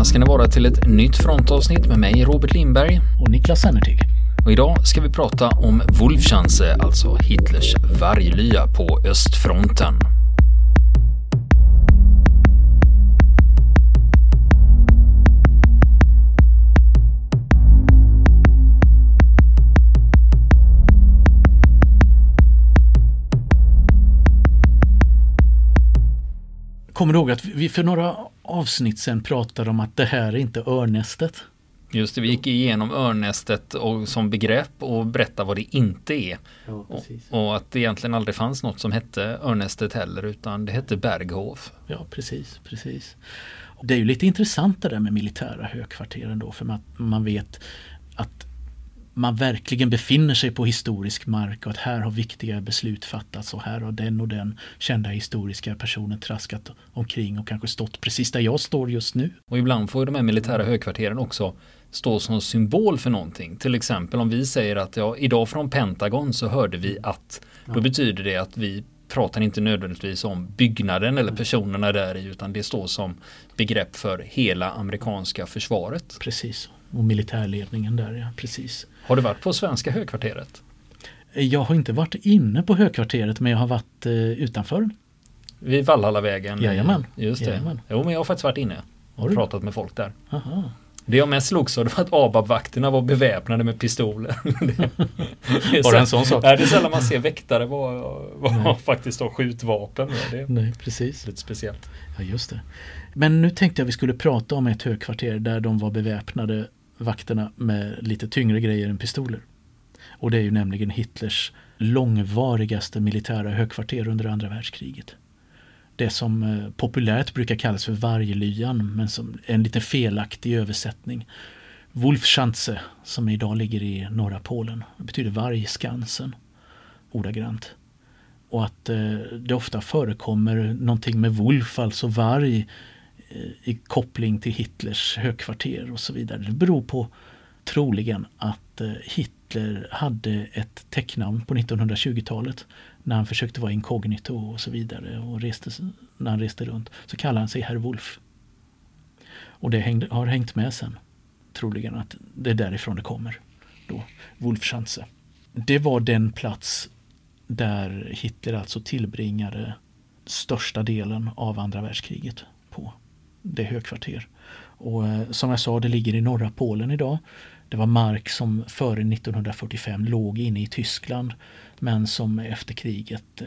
välkomna ska ni vara till ett nytt frontavsnitt med mig Robert Lindberg. Och Niklas Sennertig. Och idag ska vi prata om Wolfschanze, alltså Hitlers varglya på östfronten. Kommer du ihåg att vi för några avsnitt sen pratade om att det här är inte örnästet? Just det, vi gick igenom örnästet och, som begrepp och berättade vad det inte är. Ja, och, och, att det egentligen aldrig fanns något som hette örnästet heller utan det hette Berghof. Ja, precis, precis. Det är ju lite intressant det där med militära högkvarteren då för man, man vet att man verkligen befinner sig på historisk mark och att här har viktiga beslut fattats och här har den och den kända historiska personen traskat omkring och kanske stått precis där jag står just nu. Och ibland får de här militära högkvarteren också stå som symbol för någonting. Till exempel om vi säger att ja, idag från Pentagon så hörde vi att. Då ja. betyder det att vi pratar inte nödvändigtvis om byggnaden eller personerna där i utan det står som begrepp för hela amerikanska försvaret. Precis, och militärledningen där ja, precis. Har du varit på svenska högkvarteret? Jag har inte varit inne på högkvarteret men jag har varit eh, utanför. Vid Valhallavägen? Jajamän. Just det. Jajamän. Jo men jag har faktiskt varit inne och pratat med folk där. Aha. Det jag mest slogs av var att ABAB-vakterna var beväpnade med pistoler. det var det en sån sak? Nej, det är sällan man ser väktare vara var faktiskt ha skjutvapen. Det Nej, precis. Lite speciellt. Ja, just det. Men nu tänkte jag vi skulle prata om ett högkvarter där de var beväpnade vakterna med lite tyngre grejer än pistoler. Och det är ju nämligen Hitlers långvarigaste militära högkvarter under andra världskriget. Det som eh, populärt brukar kallas för varglyan men som är en lite felaktig översättning. Wolfschanze som idag ligger i norra Polen. Betyder vargskansen ordagrant. Och att eh, det ofta förekommer någonting med Wolf, alltså varg, Eh, i koppling till Hitlers högkvarter och så vidare. Det beror på troligen att eh, Hitler hade ett tecknamn på 1920-talet när han försökte vara inkognito och så vidare och reste, när han reste runt så kallade han sig Herr Wolf. Och det hängde, har hängt med sen troligen att det är därifrån det kommer. Då, Wolfschanze. Det var den plats där Hitler alltså tillbringade största delen av andra världskriget på det högkvarter. Och eh, som jag sa, det ligger i norra Polen idag. Det var mark som före 1945 låg inne i Tyskland men som efter kriget eh,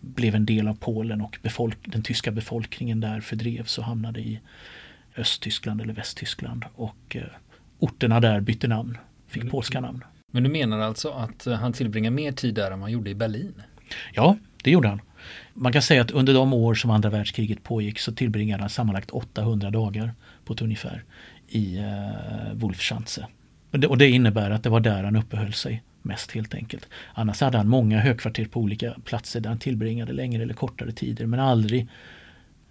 blev en del av Polen och den tyska befolkningen där fördrevs och hamnade i Östtyskland eller Västtyskland. Och eh, orterna där bytte namn, fick mm. polska namn. Men du menar alltså att han tillbringade mer tid där än man gjorde i Berlin? Ja, det gjorde han. Man kan säga att under de år som andra världskriget pågick så tillbringade han sammanlagt 800 dagar på ett ungefär i eh, Wolfschanze. Och det, och det innebär att det var där han uppehöll sig mest helt enkelt. Annars hade han många högkvarter på olika platser där han tillbringade längre eller kortare tider men aldrig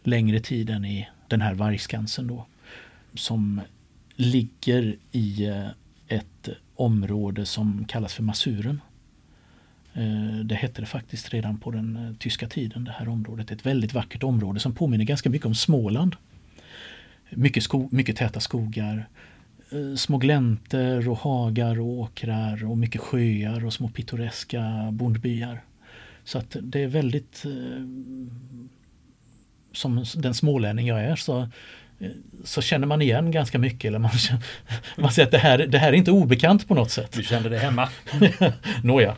längre tid än i den här vargskansen då. Som ligger i eh, ett område som kallas för Masuren. Eh, det hette det faktiskt redan på den eh, tyska tiden, det här området. Ett väldigt vackert område som påminner ganska mycket om Småland. Mycket, sko mycket täta skogar, eh, små gläntor och hagar och åkrar och mycket sjöar och små pittoreska bondbyar. Så att det är väldigt som den smålänning jag är så så känner man igen ganska mycket. Eller man, man säger att det här, det här är inte obekant på något sätt. Du kände det hemma? Nåja.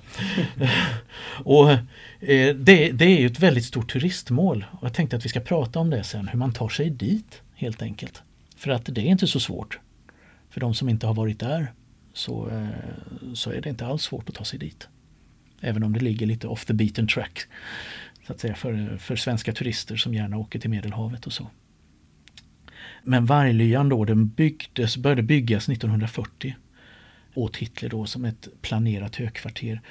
och eh, det, det, är ju ett väldigt stort turistmål. Och jag tänkte att vi ska prata om det sen, hur man tar sig dit helt enkelt. För att det är inte så svårt. För de som inte har varit där så, eh, så är det inte alls svårt att ta sig dit. Även om det ligger lite off the beaten track så att säga, för, för svenska turister som gärna åker till Medelhavet och så. Men varglyan då den byggdes, började byggas 1940 åt Hitler då som ett planerat högkvarter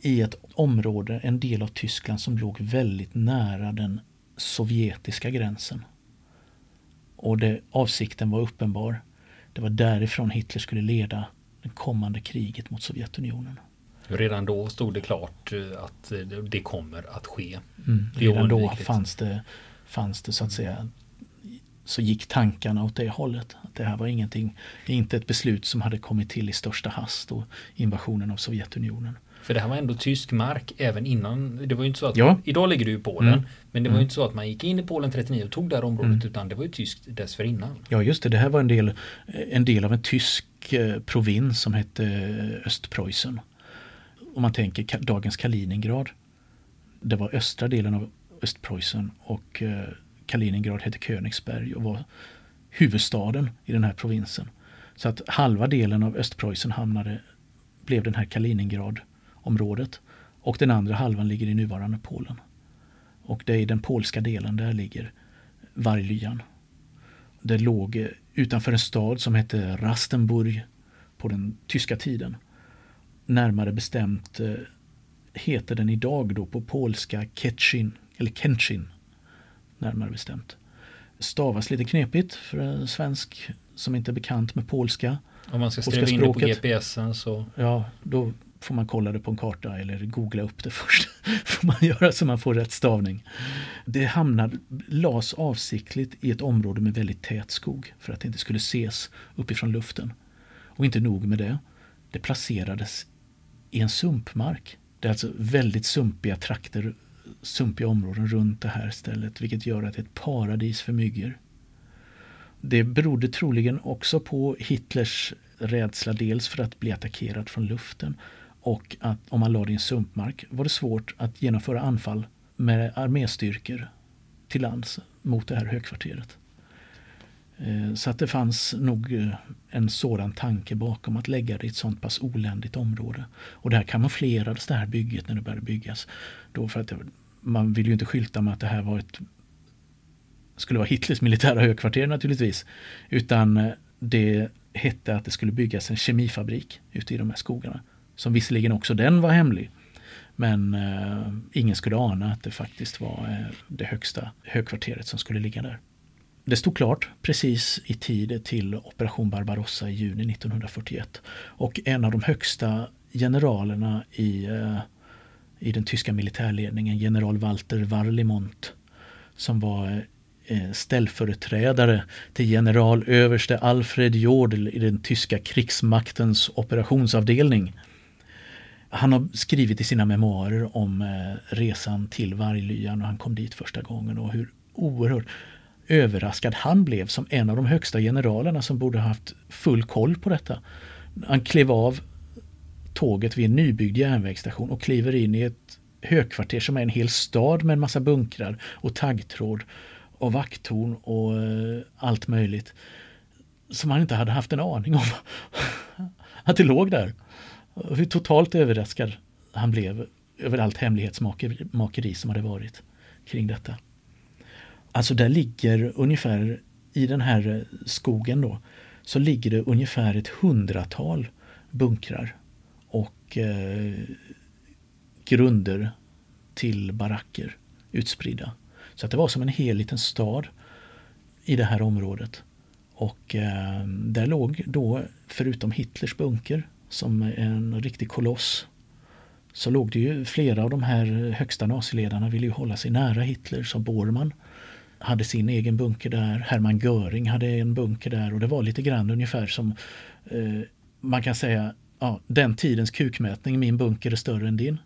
i ett område, en del av Tyskland som låg väldigt nära den sovjetiska gränsen. Och det, avsikten var uppenbar. Det var därifrån Hitler skulle leda det kommande kriget mot Sovjetunionen. Redan då stod det klart eh, att det kommer att ske. Mm, redan då fanns det, fanns det så att säga så gick tankarna åt det hållet. Att det här var ingenting, inte ett beslut som hade kommit till i största hast och invasionen av Sovjetunionen. För det här var ändå tysk mark även innan. Det var inte så att ja. idag ligger ju i Polen. Mm. Men det var ju mm. inte så att man gick in i Polen 39 och tog det här området mm. utan det var ju tyskt dessförinnan. Ja just det, det här var en del, en del av en tysk eh, provins som hette Östpreussen. Om man tänker dagens Kaliningrad. Det var östra delen av Östpreussen och eh, Kaliningrad hette Königsberg och var huvudstaden i den här provinsen. Så att halva delen av Östpreussen hamnade, blev den här Kaliningrad-området och den andra halvan ligger i nuvarande Polen. Och det är i den polska delen där ligger Varglyan. Det låg utanför en stad som hette Rastenburg på den tyska tiden. Närmare bestämt eh, heter den idag då på polska Ketchin, eller Kenshin närmare bestämt. Stavas lite knepigt för en svensk som inte är bekant med polska. Om man ska skriva in det på GPSen så. Ja, då får man kolla det på en karta eller googla upp det först. får man göra så man får rätt stavning. Det hamnade, las avsiktligt i ett område med väldigt tät skog för att det inte skulle ses uppifrån luften. Och inte nog med det. Det placerades i en sumpmark. Det är alltså väldigt sumpiga trakter sumpiga områden runt det här stället vilket gör att det är ett paradis för myggor. Det berodde troligen också på Hitlers rädsla dels för att bli attackerad från luften och att om man lade det i en sumpmark var det svårt att genomföra anfall med arméstyrkor till lands mot det här högkvarteret. Eh, så att det fanns nog eh, en sådan tanke bakom att lägga det i ett sånt pass oländigt område. Och där kamouflerades det här bygget när det började byggas. Då för att man vill ju inte skylta med att det här var ett skulle vara Hitlers militära högkvarter naturligtvis. Utan eh, det hette att det skulle byggas en kemifabrik ute i de här skogarna. Som visserligen också den var hemlig. Men eh, ingen skulle ana att det faktiskt var eh, det högsta högkvarteret som skulle ligga där. Det stod klart precis i tid till Operation Barbarossa i juni 1941. Och en av de högsta generalerna i, eh, i den tyska militärledningen, general Walter Warlimont, som var eh, ställföreträdare till generalöverste Alfred Jodl i den tyska krigsmaktens operationsavdelning. Han har skrivit i sina memoarer om eh, resan till Varglyan och han kom dit första gången och hur oerhört överraskad han blev som en av de högsta generalerna som borde haft full koll på detta. Han klev av tåget vid en nybyggd järnvägsstation och kliver in i ett högkvarter som är en hel stad med en massa bunkrar och taggtråd och vakttorn och eh, allt möjligt. Som han inte hade haft en aning om att det låg där. Hur totalt överraskad han blev över allt hemlighetsmakeri som hade varit kring detta. Alltså där ligger ungefär i den här eh, skogen då så ligger det ungefär ett hundratal bunkrar och eh, grunder till baracker utspridda. Så att det var som en hel liten stad i det här området. Och eh, där låg då, förutom Hitlers bunker, som en riktig koloss, så låg det ju flera av de här högsta naziledarna ville ju hålla sig nära Hitler, som Bormann hade sin egen bunker där. Hermann Göring hade en bunker där och det var lite grann ungefär som eh, man kan säga ja, den tidens kukmätning, min bunker är större än din.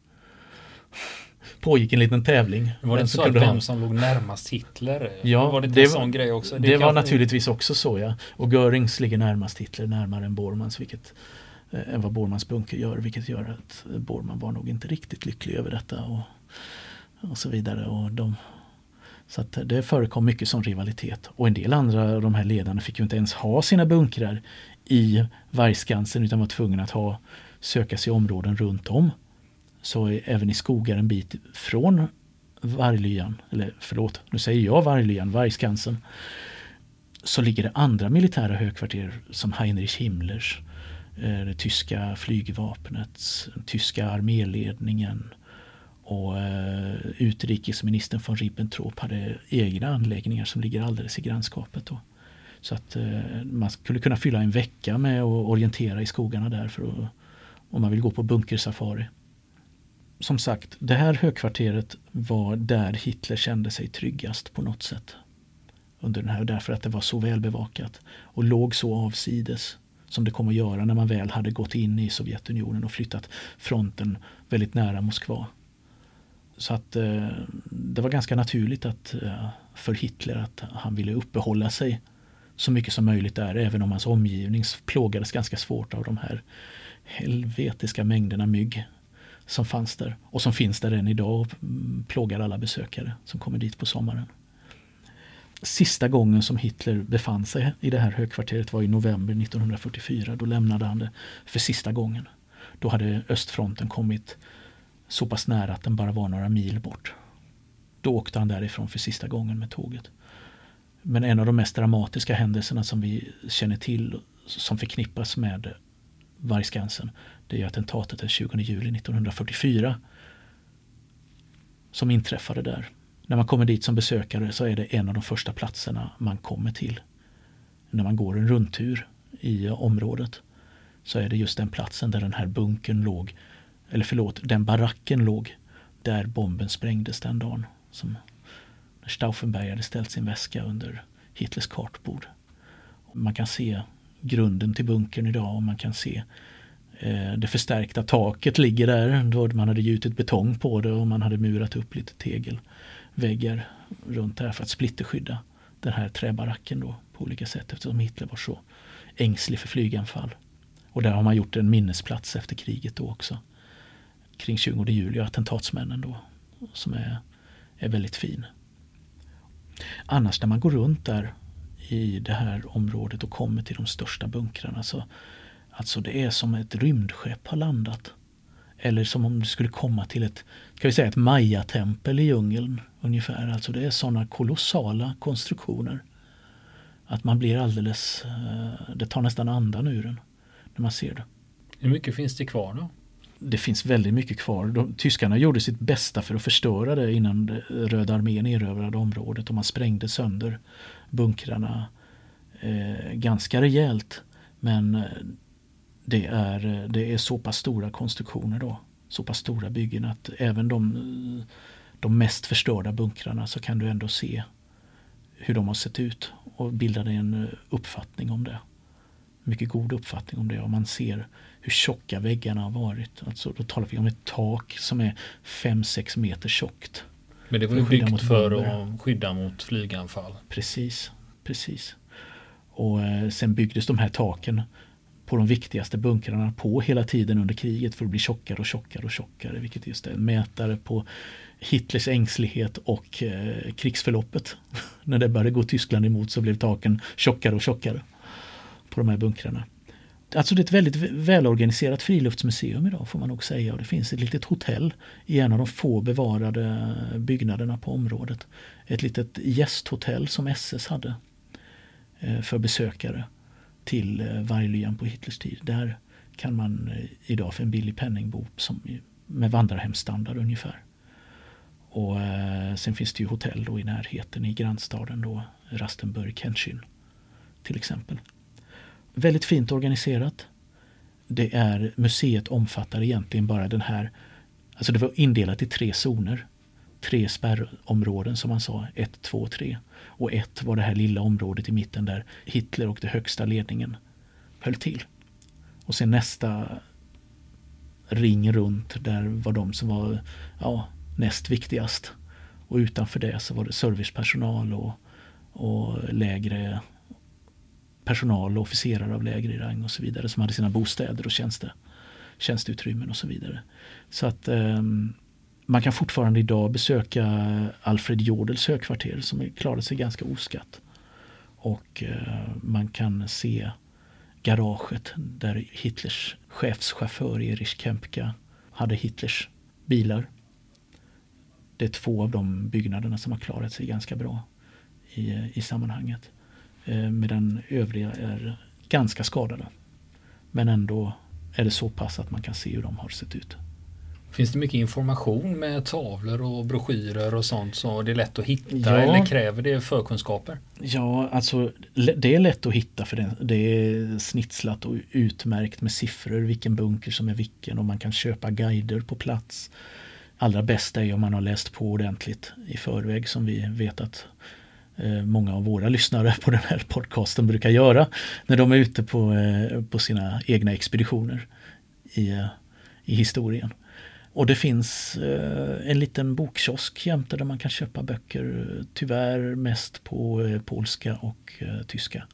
Pågick en liten tävling. Var det inte så att vem som låg närmast Hitler? Ja, var det, det sån grej också? Det, det var naturligtvis också så ja. Och Görings ligger närmast Hitler, närmare än Bormans, vilket eh, än vad Bormans bunker gör, vilket gör att Borman var nog inte riktigt lycklig över detta och, och så vidare. Och de, så att det förekom mycket sån rivalitet. Och en del andra av de här ledarna fick ju inte ens ha sina bunkrar i Vargskansen utan var tvungna att ha, söka sig områden runt om. Så även i skogar en bit från Varglyan, eller förlåt, nu säger jag Varglyan, Vargskansen, så ligger det andra militära högkvarter som Heinrich Himmlers, eh, det tyska flygvapnet, den tyska arméledningen och eh, utrikesministern von Ribbentrop hade egna anläggningar som ligger alldeles i grannskapet. Då. Så att eh, man skulle kunna fylla en vecka med att orientera i skogarna där för att, om man vill gå på bunkersafari. Som sagt, det här högkvarteret var där Hitler kände sig tryggast på något sätt. under den här därför att det var så välbevakat och låg så avsides som det kom att göra när man väl hade gått in i Sovjetunionen och flyttat fronten väldigt nära Moskva. Så att eh, det var ganska naturligt att, eh, för Hitler att han ville uppehålla sig så mycket som möjligt där även om hans omgivning plågades ganska svårt av de här helvetiska mängderna mygg som fanns där och som finns där än idag och mm, plågar alla besökare som kommer dit på sommaren. Sista gången som Hitler befann sig i det här högkvarteret var i november 1944. Då lämnade han det för sista gången. Då hade östfronten kommit så pass nära att den bara var några mil bort. Då åkte han därifrån för sista gången med tåget. Men en av de mest dramatiska händelserna som vi känner till som förknippas med Vargskansen det är attentatet den 20 juli 1944 som inträffade där. När man kommer dit som besökare så är det en av de första platserna man kommer till. När man går en rundtur i området så är det just den platsen där den här bunkern låg, eller förlåt, den baracken låg där bomben sprängdes den dagen. Som när Stauffenberg hade ställt sin väska under Hitlers kartbord. Man kan se grunden till bunkern idag och man kan se eh, det förstärkta taket ligger där. Då man hade gjutit betong på det och man hade murat upp lite tegelväggar runt där för att splitterskydda den här träbaracken då på olika sätt eftersom Hitler var så ängslig för flyganfall. Och där har man gjort en minnesplats efter kriget då också. Kring 20 juli och attentatsmännen då som är, är väldigt fin. Annars när man går runt där i det här området och kommer till de största bunkrarna så alltså det är som ett rymdskepp har landat. Eller som om du skulle komma till ett, kan vi säga ett Maya-tempel i djungeln ungefär. Alltså det är sådana kolossala konstruktioner. Att man blir alldeles, eh, det tar nästan andan ur en när man ser det. Hur mycket finns det kvar då? Det finns väldigt mycket kvar. De, tyskarna gjorde sitt bästa för att förstöra det innan Röda armén erövrade området och man sprängde sönder bunkrarna eh, ganska rejält. Men eh, det är, eh, det är så pass stora konstruktioner då, så pass stora byggen att även de, eh, de mest förstörda bunkrarna så kan du ändå se hur de har sett ut och bilda dig en uppfattning om det. Mycket god uppfattning om det och man ser hur tjocka väggarna har varit. Alltså, då talar vi om ett tak som är 5-6 meter tjockt. Men det var ju byggt för att skydda mot flyganfall. Precis, precis. Och eh, sen byggdes de här taken på de viktigaste bunkrarna på hela tiden under kriget för att bli tjockare och tjockare och tjockare. Vilket just är en mätare på Hitlers ängslighet och eh, krigsförloppet. När det började gå Tyskland emot så blev taken tjockare och tjockare på de här bunkrarna. Alltså det är ett väldigt välorganiserat friluftsmuseum idag får man nog säga. Och det finns ett litet hotell i en av de få bevarade byggnaderna på området. Ett litet gästhotell som SS hade eh, för besökare till eh, Varglyan på Hitlers tid. Där kan man eh, idag för en billig penning bo som, med vandrarhemsstandard ungefär. Och sen finns det ju hotell då i närheten i grannstaden då Rastenburg, Kenshin till exempel. Väldigt fint organiserat. Det är, museet omfattar egentligen bara den här, alltså det var indelat i tre zoner. Tre spärrområden som man sa, ett, två, tre. Och ett var det här lilla området i mitten där Hitler och den högsta ledningen höll till. Och sen nästa ring runt där var de som var ja, näst viktigast. Och utanför det så var det servicepersonal och, och lägre personal och officerare av lägre rang och så vidare som hade sina bostäder och tjänste, tjänsteutrymmen och så vidare. Så att eh, man kan fortfarande idag besöka Alfred Jodels högkvarter som klarade sig ganska oskatt. Och eh, man kan se garaget där Hitlers chefschaufför Erich Kempka hade Hitlers bilar. Det är två av de byggnaderna som har klarat sig ganska bra i, eh, i sammanhanget. Eh, medan övriga är ganska skadade. Men ändå är det så pass att man kan se hur de har sett ut. Finns det mycket information med tavlor och broschyrer och sånt så det är lätt att hitta ja, eller kräver det förkunskaper? Ja, alltså det är lätt att hitta för det, är snitslat och utmärkt med siffror vilken bunker som är vilken och man kan köpa guider på plats. Allra bästa är om man har läst på ordentligt i förväg som vi vet att Eh, många av våra lyssnare på den här podcasten brukar göra när de är ute på, eh, på sina egna expeditioner i, eh, i historien. Och det finns en liten bokkiosk jämte där man kan köpa böcker, tyvärr mest på polska och tyska.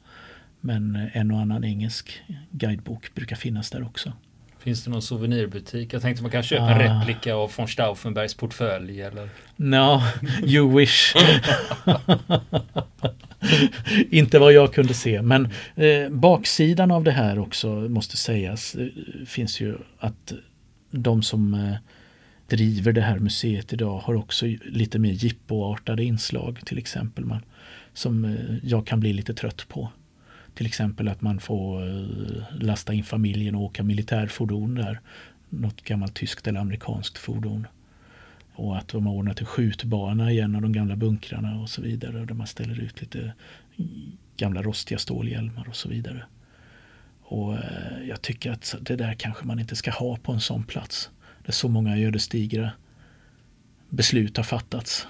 Men en och annan engelsk guidebok brukar finnas där också. Finns det någon souvenirbutik? Jag tänkte man kan köpa ah. en replika av von Stauffenbergs portfölj eller? No, you wish. Inte vad jag kunde se, men eh, baksidan av det här också måste sägas eh, finns ju att de som eh, driver det här museet idag har också lite mer jippoartade inslag till exempel man, som eh, jag kan bli lite trött på. Till exempel att man får eh, lasta in familjen och åka militärfordon där. Något gammalt tyskt eller amerikanskt fordon. Och att de har ordnat en skjutbana i en av de gamla bunkrarna och så vidare. Där man ställer ut lite gamla rostiga stålhjälmar och så vidare. Och eh, jag tycker att det där kanske man inte ska ha på en sån plats. Där så många ödesdigra beslut har fattats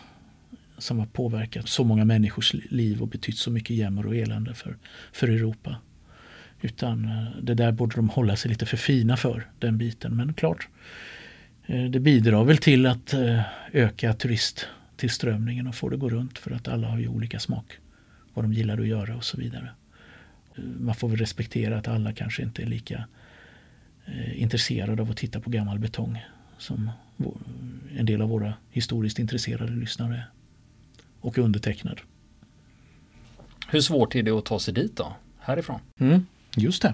som har påverkat så många människors liv och betytt så mycket jämmer och elände för, för Europa. Utan eh, det där borde de hålla sig lite för fina för, den biten. Men klart, eh, det bidrar väl till att eh, öka turisttillströmningen och få det gå runt för att alla har ju olika smak. Vad de gillar att göra och så vidare. Man får väl respektera att alla kanske inte är lika intresserade av att titta på gammal betong som en del av våra historiskt intresserade lyssnare är och undertecknad. Hur svårt är det att ta sig dit då, härifrån? Mm, just det.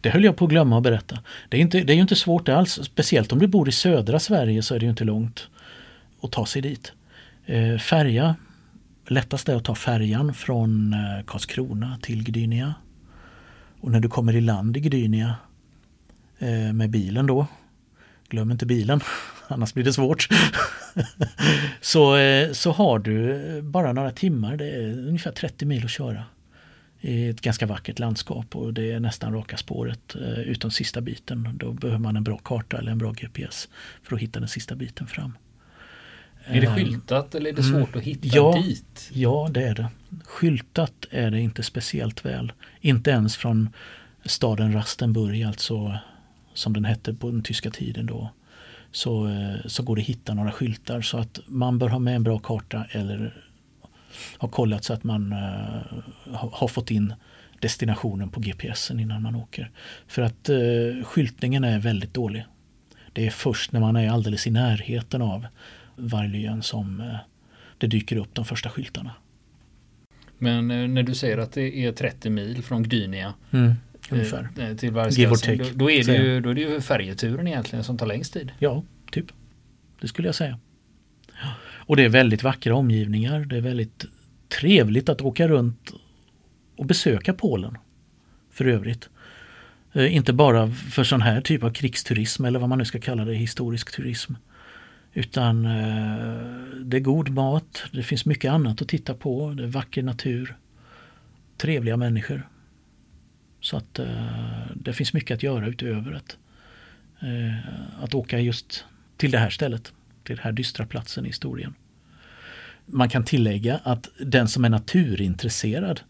Det höll jag på att glömma att berätta. Det är, inte, det är ju inte svårt alls, speciellt om du bor i södra Sverige så är det ju inte långt att ta sig dit. Eh, färja, lättast är att ta färjan från eh, Karlskrona till Gdynia. Och när du kommer i land i Gdynia eh, med bilen då, glöm inte bilen, annars blir det svårt. så, eh, så har du bara några timmar, det är ungefär 30 mil att köra. I ett ganska vackert landskap och det är nästan raka spåret eh, utom sista biten. Då behöver man en bra karta eller en bra GPS för att hitta den sista biten fram. Är det eh, skyltat eller är det svårt mm, att hitta ja, dit? Ja, det är det. Skyltat är det inte speciellt väl. Inte ens från staden Rastenburg, alltså som den hette på den tyska tiden då så, eh, så går det att hitta några skyltar så att man bör ha med en bra karta eller ha kollat så att man uh, har fått in destinationen på GPSen innan man åker. För att uh, skyltningen är väldigt dålig. Det är först när man är alldeles i närheten av Varglyen som det dyker upp de första skyltarna. Men när du säger att det är 30 mil från Gdynia mm. Ungefär. Eh, till Vargsgränsen. Då, då, är det ju, då är det ju färjeturen egentligen som tar längst tid. Ja, typ. Det skulle jag säga. Och det är väldigt vackra omgivningar. Det är väldigt trevligt att åka runt och besöka Polen. För övrigt. Eh, inte bara för sån här typ av krigsturism eller vad man nu ska kalla det, historisk turism. Utan eh, det är god mat, det finns mycket annat att titta på, det är vacker natur, trevliga människor. Så att eh, det finns mycket att göra utöver att, eh, att åka just till det här stället, till den här dystra platsen i historien. Man kan tillägga att den som är naturintresserad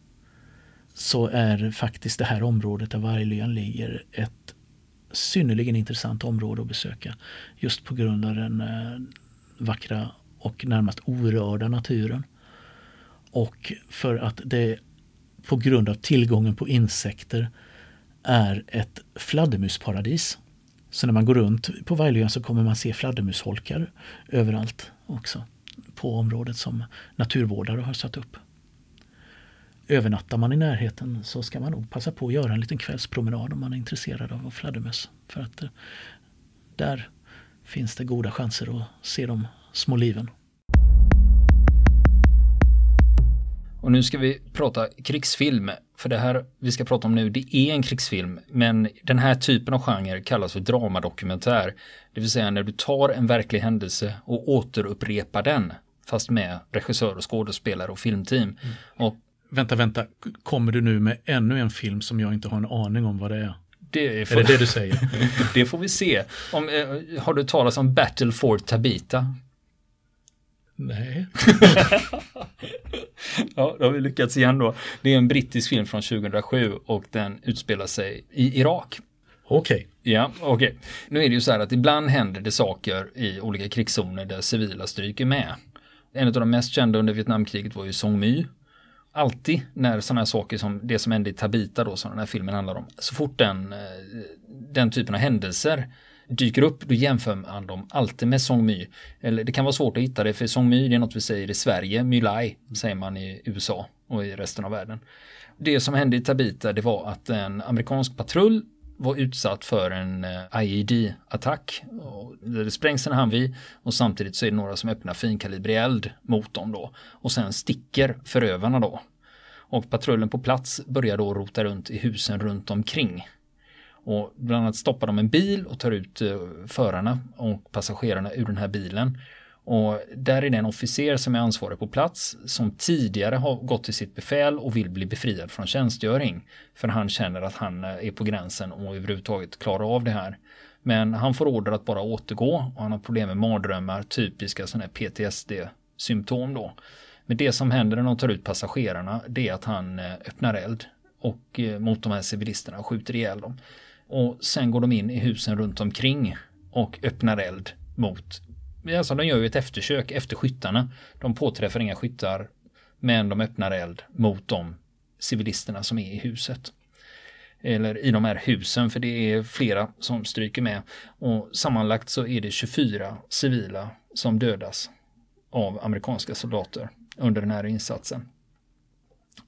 så är faktiskt det här området där Varglyan ligger ett synnerligen intressant område att besöka. Just på grund av den eh, vackra och närmast orörda naturen. Och för att det på grund av tillgången på insekter är ett fladdermusparadis. Så när man går runt på Vajlöön så kommer man se fladdermusholkar överallt också på området som naturvårdare har satt upp. Övernattar man i närheten så ska man nog passa på att göra en liten kvällspromenad om man är intresserad av fladdermöss. För att eh, där finns det goda chanser att se de små liven. Och nu ska vi prata krigsfilm. För det här vi ska prata om nu, det är en krigsfilm. Men den här typen av genre kallas för dramadokumentär. Det vill säga när du tar en verklig händelse och återupprepar den. Fast med regissör och skådespelare och filmteam. Mm. Och, vänta, vänta. Kommer du nu med ännu en film som jag inte har en aning om vad det är? Det får, är det det du säger? det får vi se. Om, eh, har du talat om Battle for Tabita? Nej. ja, då har vi lyckats igen då. Det är en brittisk film från 2007 och den utspelar sig i Irak. Okej. Okay. Ja, okej. Okay. Nu är det ju så här att ibland händer det saker i olika krigszoner där civila stryker med. En av de mest kända under Vietnamkriget var ju Song My. Alltid när sådana här saker som det som hände i Tabita då som den här filmen handlar om. Så fort den, eh, den typen av händelser dyker upp, då jämför man dem alltid med Song My. Eller det kan vara svårt att hitta det, för Song My det är något vi säger i Sverige, My Lai säger man i USA och i resten av världen. Det som hände i Tabita, det var att en amerikansk patrull var utsatt för en eh, IED-attack. Det sprängs en handvid och samtidigt så är det några som öppnar finkalibrig eld mot dem då. Och sen sticker förövarna då. Och patrullen på plats börjar då rota runt i husen runt omkring. Och bland annat stoppar de en bil och tar ut eh, förarna och passagerarna ur den här bilen. Och där är det en officer som är ansvarig på plats som tidigare har gått till sitt befäl och vill bli befriad från tjänstgöring. För han känner att han eh, är på gränsen och överhuvudtaget klarar av det här. Men han får order att bara återgå och han har problem med mardrömmar, typiska sådana här PTSD-symptom då. Men det som händer när de tar ut passagerarna det är att han eh, öppnar eld och mot de här civilisterna och skjuter ihjäl dem. Och sen går de in i husen runt omkring och öppnar eld mot Alltså de gör ju ett eftersök efter skyttarna. De påträffar inga skyttar men de öppnar eld mot de civilisterna som är i huset. Eller i de här husen för det är flera som stryker med. Och sammanlagt så är det 24 civila som dödas av amerikanska soldater under den här insatsen.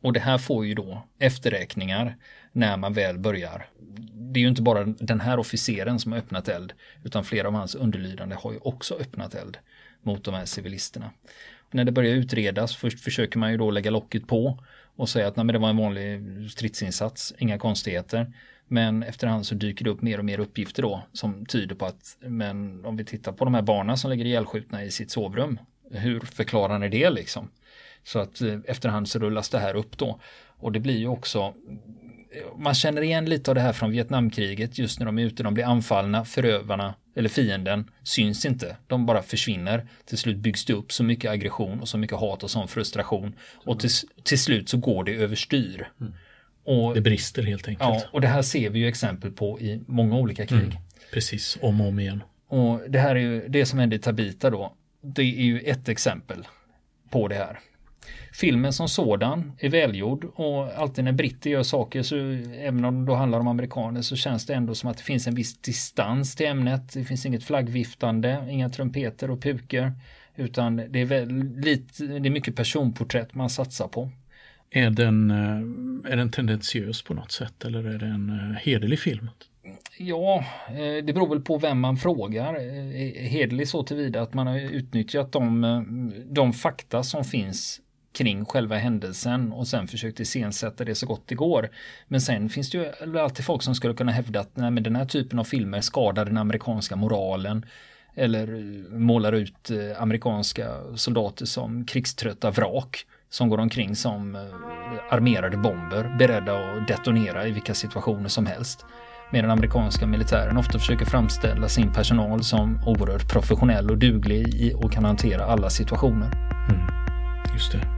Och det här får ju då efterräkningar när man väl börjar. Det är ju inte bara den här officeren som har öppnat eld utan flera av hans underlydande har ju också öppnat eld mot de här civilisterna. Och när det börjar utredas först försöker man ju då lägga locket på och säga att nej, men det var en vanlig stridsinsats, inga konstigheter. Men efterhand så dyker det upp mer och mer uppgifter då som tyder på att men om vi tittar på de här barnen som ligger ihjälskjutna i sitt sovrum. Hur förklarar ni det liksom? Så att eh, efterhand så rullas det här upp då. Och det blir ju också man känner igen lite av det här från Vietnamkriget just när de är ute, de blir anfallna, förövarna eller fienden syns inte, de bara försvinner. Till slut byggs det upp så mycket aggression och så mycket hat och sån frustration och till, till slut så går det överstyr. Mm. Och, det brister helt enkelt. Ja, och det här ser vi ju exempel på i många olika krig. Mm. Precis, om och om igen. Och det här är ju det som hände i Tabita då. Det är ju ett exempel på det här. Filmen som sådan är välgjord och alltid när britter gör saker så även om det då handlar om amerikaner så känns det ändå som att det finns en viss distans till ämnet. Det finns inget flaggviftande, inga trumpeter och puker utan det är, väl lite, det är mycket personporträtt man satsar på. Är den, eh, är den tendentiös på något sätt eller är det en eh, hederlig film? Ja, eh, det beror väl på vem man frågar. Hederlig så tillvida att man har utnyttjat de, de fakta som finns kring själva händelsen och sen försökt iscensätta det så gott det går. Men sen finns det ju alltid folk som skulle kunna hävda att nej, men den här typen av filmer skadar den amerikanska moralen eller eh, målar ut eh, amerikanska soldater som krigströtta vrak som går omkring som eh, armerade bomber beredda att detonera i vilka situationer som helst. Medan den amerikanska militären ofta försöker framställa sin personal som oerhört professionell och duglig och kan hantera alla situationer. Mm. Just det.